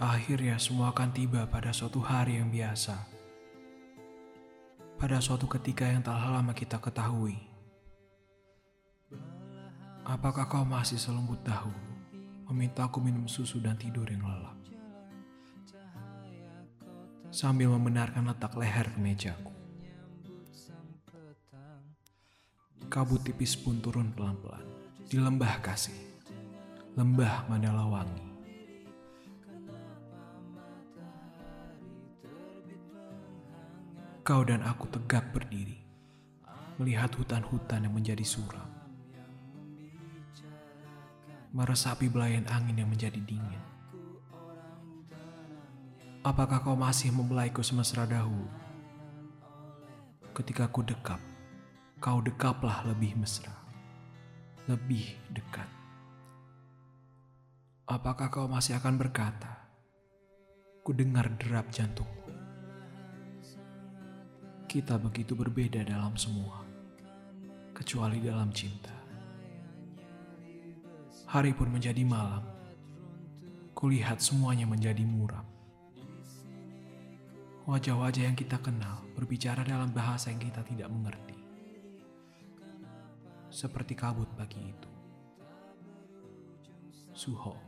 Akhirnya semua akan tiba pada suatu hari yang biasa. Pada suatu ketika yang telah lama kita ketahui. Apakah kau masih selembut dahulu memintaku minum susu dan tidur yang lelap? Sambil membenarkan letak leher ke mejaku. Kabut tipis pun turun pelan-pelan di lembah kasih. Lembah Mandala Kau dan aku tegap berdiri, melihat hutan-hutan yang menjadi suram. Meresapi belayan angin yang menjadi dingin. Apakah kau masih membelaiku semesra dahulu? Ketika ku dekap, kau dekaplah lebih mesra, lebih dekat. Apakah kau masih akan berkata, ku dengar derap jantungku. Kita begitu berbeda dalam semua, kecuali dalam cinta. Hari pun menjadi malam, kulihat semuanya menjadi muram. Wajah-wajah yang kita kenal berbicara dalam bahasa yang kita tidak mengerti. Seperti kabut pagi itu. Suho